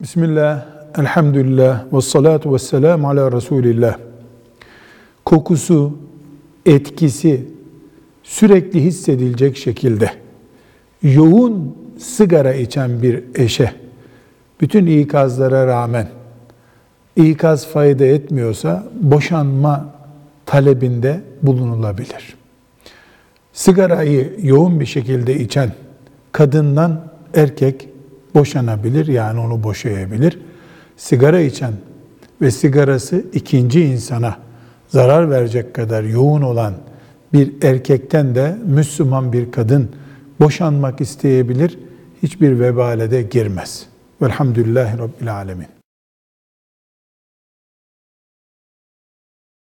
Bismillah, elhamdülillah, ve salatu ve selamu ala Resulillah. Kokusu, etkisi sürekli hissedilecek şekilde yoğun sigara içen bir eşe bütün ikazlara rağmen ikaz fayda etmiyorsa boşanma talebinde bulunulabilir. Sigarayı yoğun bir şekilde içen kadından erkek boşanabilir yani onu boşayabilir. Sigara içen ve sigarası ikinci insana zarar verecek kadar yoğun olan bir erkekten de Müslüman bir kadın boşanmak isteyebilir. Hiçbir vebale de girmez. Velhamdülillahi Rabbil Alemin.